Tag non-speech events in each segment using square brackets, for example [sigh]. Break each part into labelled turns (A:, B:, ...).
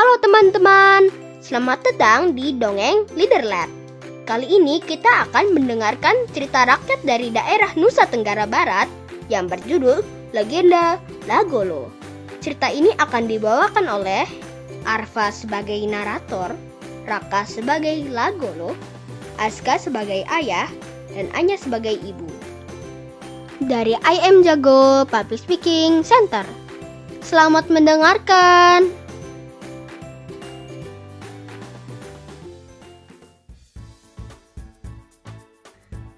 A: Halo teman-teman, selamat datang di Dongeng Leaderland. Kali ini kita akan mendengarkan cerita rakyat dari daerah Nusa Tenggara Barat yang berjudul Legenda Lagolo. Cerita ini akan dibawakan oleh Arfa sebagai narator, Raka sebagai Lagolo, Aska sebagai ayah, dan Anya sebagai ibu. Dari I Am Jago Public Speaking Center. Selamat mendengarkan.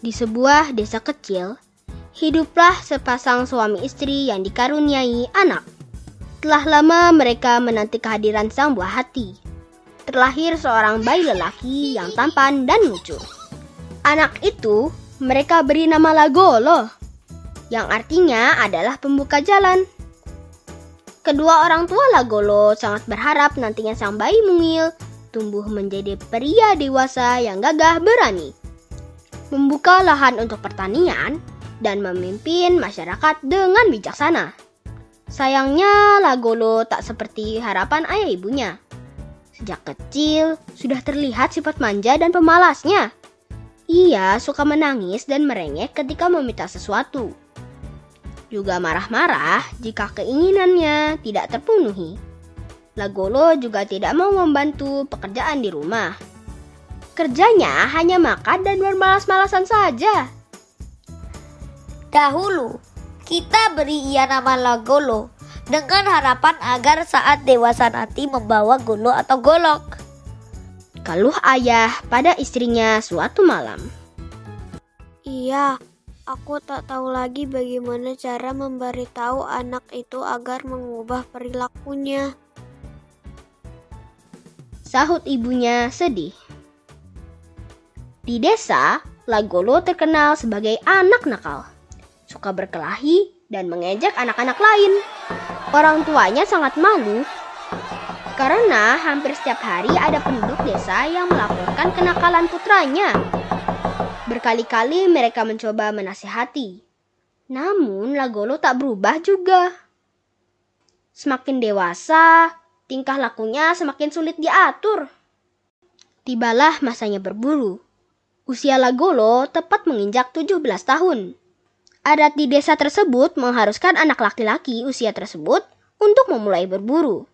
A: Di sebuah desa kecil, hiduplah sepasang suami istri yang dikaruniai anak. Telah lama mereka menanti kehadiran sang buah hati. Terlahir seorang bayi lelaki yang tampan dan lucu. Anak itu mereka beri nama Lagolo, yang artinya adalah pembuka jalan. Kedua orang tua Lagolo sangat berharap nantinya sang bayi mungil tumbuh menjadi pria dewasa yang gagah berani membuka lahan untuk pertanian, dan memimpin masyarakat dengan bijaksana. Sayangnya, Lagolo tak seperti harapan ayah ibunya. Sejak kecil, sudah terlihat sifat manja dan pemalasnya. Ia suka menangis dan merengek ketika meminta sesuatu. Juga marah-marah jika keinginannya tidak terpenuhi. Lagolo juga tidak mau membantu pekerjaan di rumah Kerjanya hanya makan dan bermalas-malasan saja.
B: Dahulu, kita beri ia nama Lagolo dengan harapan agar saat dewasa nanti membawa golo atau golok.
A: Keluh ayah pada istrinya suatu malam.
C: Iya, aku tak tahu lagi bagaimana cara memberitahu anak itu agar mengubah perilakunya.
A: Sahut ibunya sedih. Di desa, Lagolo terkenal sebagai anak nakal. Suka berkelahi dan mengejek anak-anak lain. Orang tuanya sangat malu karena hampir setiap hari ada penduduk desa yang melaporkan kenakalan putranya. Berkali-kali mereka mencoba menasihati. Namun Lagolo tak berubah juga. Semakin dewasa, tingkah lakunya semakin sulit diatur. Tibalah masanya berburu. Usia Lagolo tepat menginjak 17 tahun. Adat di desa tersebut mengharuskan anak laki-laki usia tersebut untuk memulai berburu.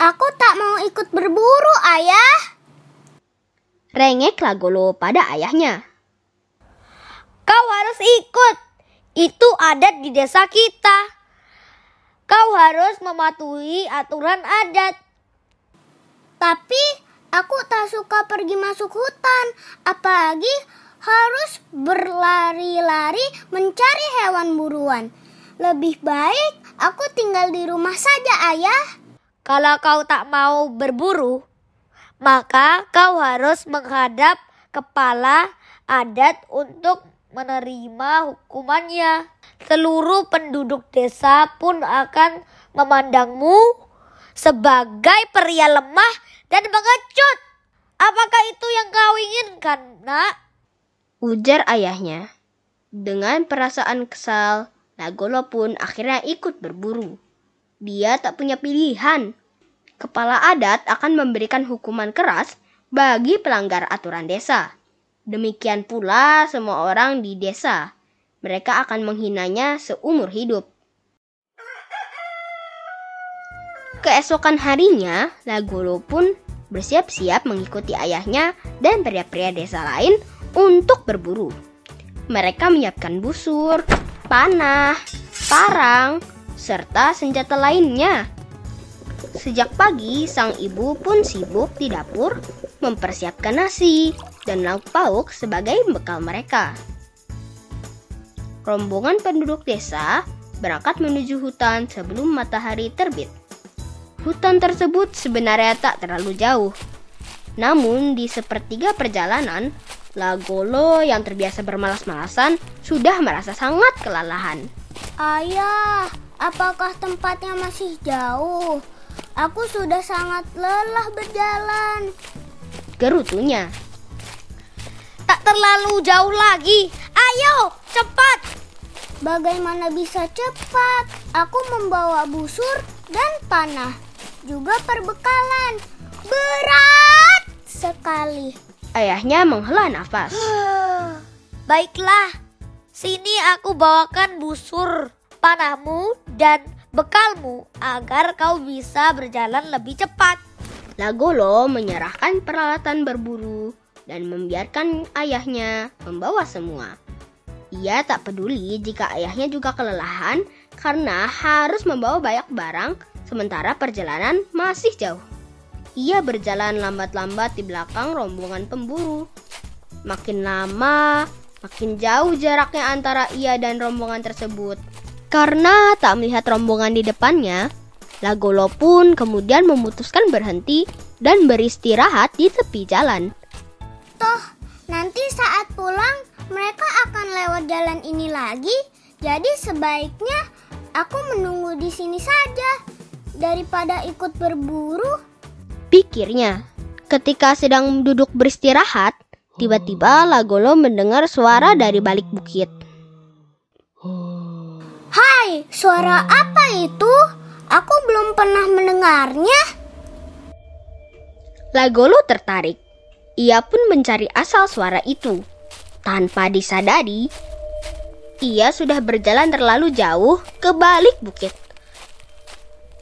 D: Aku tak mau ikut berburu, ayah.
A: Rengek Lagolo pada ayahnya.
B: Kau harus ikut. Itu adat di desa kita. Kau harus mematuhi aturan adat.
D: Tapi Aku tak suka pergi masuk hutan, apalagi harus berlari-lari mencari hewan buruan. Lebih baik aku tinggal di rumah saja, Ayah.
B: Kalau kau tak mau berburu, maka kau harus menghadap kepala adat untuk menerima hukumannya. Seluruh penduduk desa pun akan memandangmu sebagai pria lemah dan mengecut. Apakah itu yang kau inginkan, nak?
A: Ujar ayahnya. Dengan perasaan kesal, Nagolo pun akhirnya ikut berburu. Dia tak punya pilihan. Kepala adat akan memberikan hukuman keras bagi pelanggar aturan desa. Demikian pula semua orang di desa. Mereka akan menghinanya seumur hidup. Keesokan harinya, Lagolo pun bersiap-siap mengikuti ayahnya dan pria-pria desa lain untuk berburu. Mereka menyiapkan busur, panah, parang, serta senjata lainnya. Sejak pagi, sang ibu pun sibuk di dapur mempersiapkan nasi dan lauk pauk sebagai bekal mereka. Rombongan penduduk desa berangkat menuju hutan sebelum matahari terbit. Hutan tersebut sebenarnya tak terlalu jauh. Namun di sepertiga perjalanan, Lagolo yang terbiasa bermalas-malasan sudah merasa sangat kelelahan.
D: Ayah, apakah tempatnya masih jauh? Aku sudah sangat lelah berjalan.
A: Gerutunya.
B: Tak terlalu jauh lagi. Ayo, cepat.
D: Bagaimana bisa cepat? Aku membawa busur dan panah. Juga perbekalan. Berat sekali.
A: Ayahnya menghela nafas. [sighs]
B: Baiklah, sini aku bawakan busur, panahmu, dan bekalmu agar kau bisa berjalan lebih cepat.
A: Lagolo menyerahkan peralatan berburu dan membiarkan ayahnya membawa semua. Ia tak peduli jika ayahnya juga kelelahan karena harus membawa banyak barang sementara perjalanan masih jauh. Ia berjalan lambat-lambat di belakang rombongan pemburu. Makin lama, makin jauh jaraknya antara ia dan rombongan tersebut. Karena tak melihat rombongan di depannya, Lagolo pun kemudian memutuskan berhenti dan beristirahat di tepi jalan.
D: Toh, nanti saat pulang mereka akan lewat jalan ini lagi. Jadi sebaiknya aku menunggu di sini saja daripada ikut berburu.
A: Pikirnya, ketika sedang duduk beristirahat, tiba-tiba Lagolo mendengar suara dari balik bukit.
D: Hai, suara apa itu? Aku belum pernah mendengarnya.
A: Lagolo tertarik. Ia pun mencari asal suara itu. Tanpa disadari, ia sudah berjalan terlalu jauh ke balik bukit.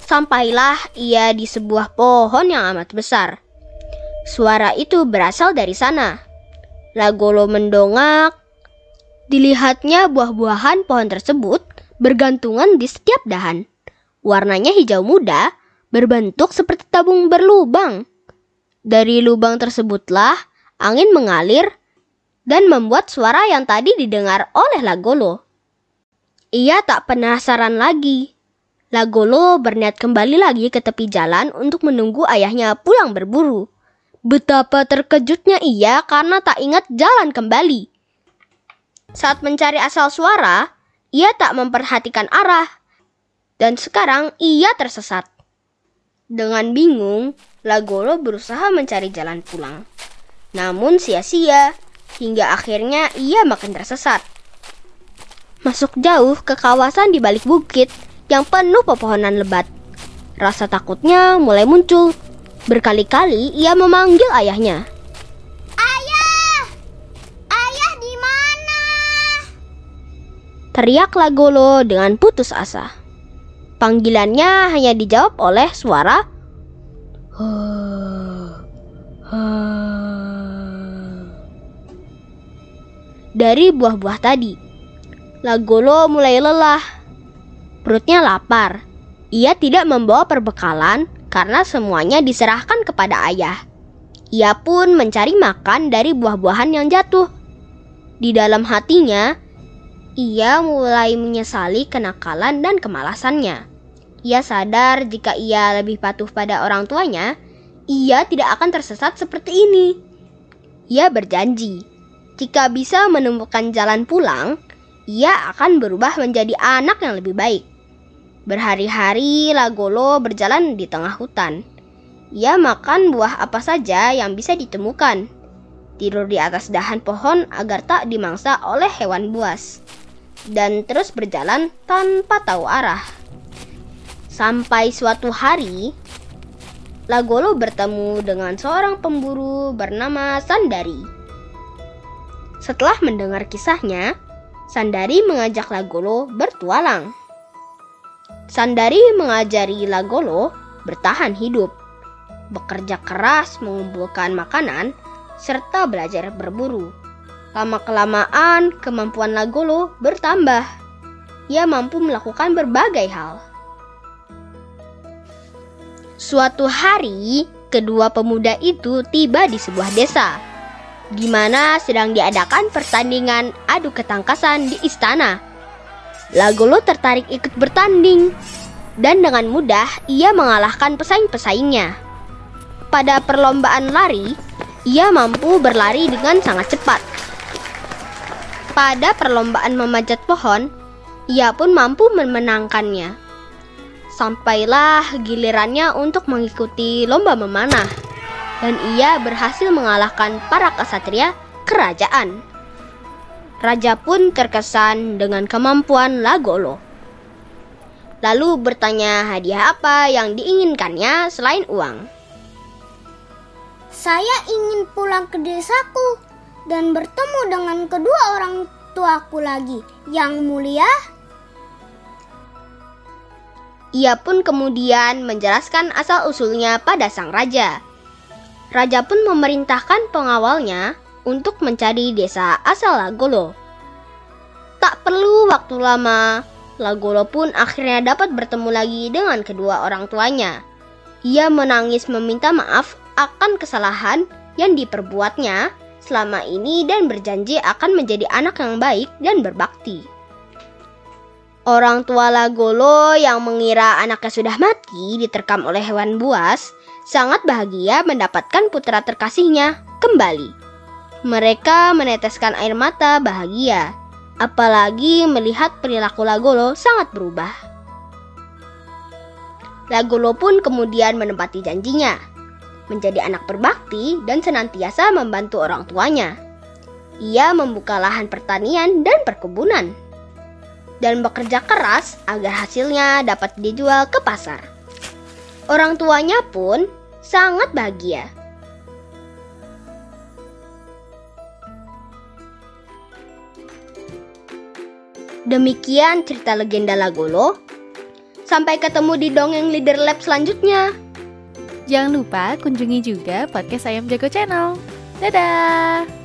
A: Sampailah ia di sebuah pohon yang amat besar. Suara itu berasal dari sana. Lagolo mendongak. Dilihatnya buah-buahan pohon tersebut bergantungan di setiap dahan. Warnanya hijau muda, berbentuk seperti tabung berlubang. Dari lubang tersebutlah angin mengalir dan membuat suara yang tadi didengar oleh Lagolo. Ia tak penasaran lagi. Lagolo berniat kembali lagi ke tepi jalan untuk menunggu ayahnya pulang berburu. Betapa terkejutnya ia karena tak ingat jalan kembali. Saat mencari asal suara, ia tak memperhatikan arah. Dan sekarang ia tersesat. Dengan bingung, Lagolo berusaha mencari jalan pulang. Namun sia-sia, hingga akhirnya ia makin tersesat. Masuk jauh ke kawasan di balik bukit yang penuh pepohonan lebat. Rasa takutnya mulai muncul. Berkali-kali ia memanggil ayahnya.
D: Ayah! Ayah di mana?
A: Teriak Lagolo dengan putus asa. Panggilannya hanya dijawab oleh suara dari buah-buah tadi. Lagolo mulai lelah. Perutnya lapar. Ia tidak membawa perbekalan karena semuanya diserahkan kepada ayah. Ia pun mencari makan dari buah-buahan yang jatuh. Di dalam hatinya, ia mulai menyesali kenakalan dan kemalasannya. Ia sadar jika ia lebih patuh pada orang tuanya, ia tidak akan tersesat seperti ini. Ia berjanji, jika bisa menemukan jalan pulang, ia akan berubah menjadi anak yang lebih baik. Berhari-hari Lagolo berjalan di tengah hutan. Ia makan buah apa saja yang bisa ditemukan. Tidur di atas dahan pohon agar tak dimangsa oleh hewan buas. Dan terus berjalan tanpa tahu arah. Sampai suatu hari, Lagolo bertemu dengan seorang pemburu bernama Sandari. Setelah mendengar kisahnya, Sandari mengajak Lagolo bertualang. Sandari mengajari Lagolo bertahan hidup, bekerja keras mengumpulkan makanan, serta belajar berburu. Lama-kelamaan, kemampuan Lagolo bertambah. Ia mampu melakukan berbagai hal. Suatu hari, kedua pemuda itu tiba di sebuah desa, di mana sedang diadakan pertandingan adu ketangkasan di istana. Lagolo tertarik ikut bertanding, dan dengan mudah ia mengalahkan pesaing-pesaingnya. Pada perlombaan lari, ia mampu berlari dengan sangat cepat. Pada perlombaan memanjat pohon, ia pun mampu memenangkannya. Sampailah gilirannya untuk mengikuti lomba memanah, dan ia berhasil mengalahkan para kesatria kerajaan. Raja pun terkesan dengan kemampuan Lagolo. lalu bertanya hadiah apa yang diinginkannya selain uang.
D: Saya ingin pulang ke desaku dan bertemu dengan kedua orang tuaku lagi. Yang mulia,
A: Ia pun kemudian menjelaskan asal-usulnya pada sang raja. Raja pun memerintahkan pengawalnya untuk mencari desa asal Lagolo. Tak perlu waktu lama, Lagolo pun akhirnya dapat bertemu lagi dengan kedua orang tuanya. Ia menangis meminta maaf akan kesalahan yang diperbuatnya selama ini dan berjanji akan menjadi anak yang baik dan berbakti. Orang tua Lagolo yang mengira anaknya sudah mati diterkam oleh hewan buas sangat bahagia mendapatkan putra terkasihnya kembali. Mereka meneteskan air mata bahagia, apalagi melihat perilaku Lagolo sangat berubah. Lagolo pun kemudian menempati janjinya, menjadi anak berbakti dan senantiasa membantu orang tuanya. Ia membuka lahan pertanian dan perkebunan dan bekerja keras agar hasilnya dapat dijual ke pasar. Orang tuanya pun sangat bahagia. Demikian cerita legenda Lagolo. Sampai ketemu di dongeng Leader Lab selanjutnya.
E: Jangan lupa kunjungi juga podcast Ayam Jago Channel. Dadah!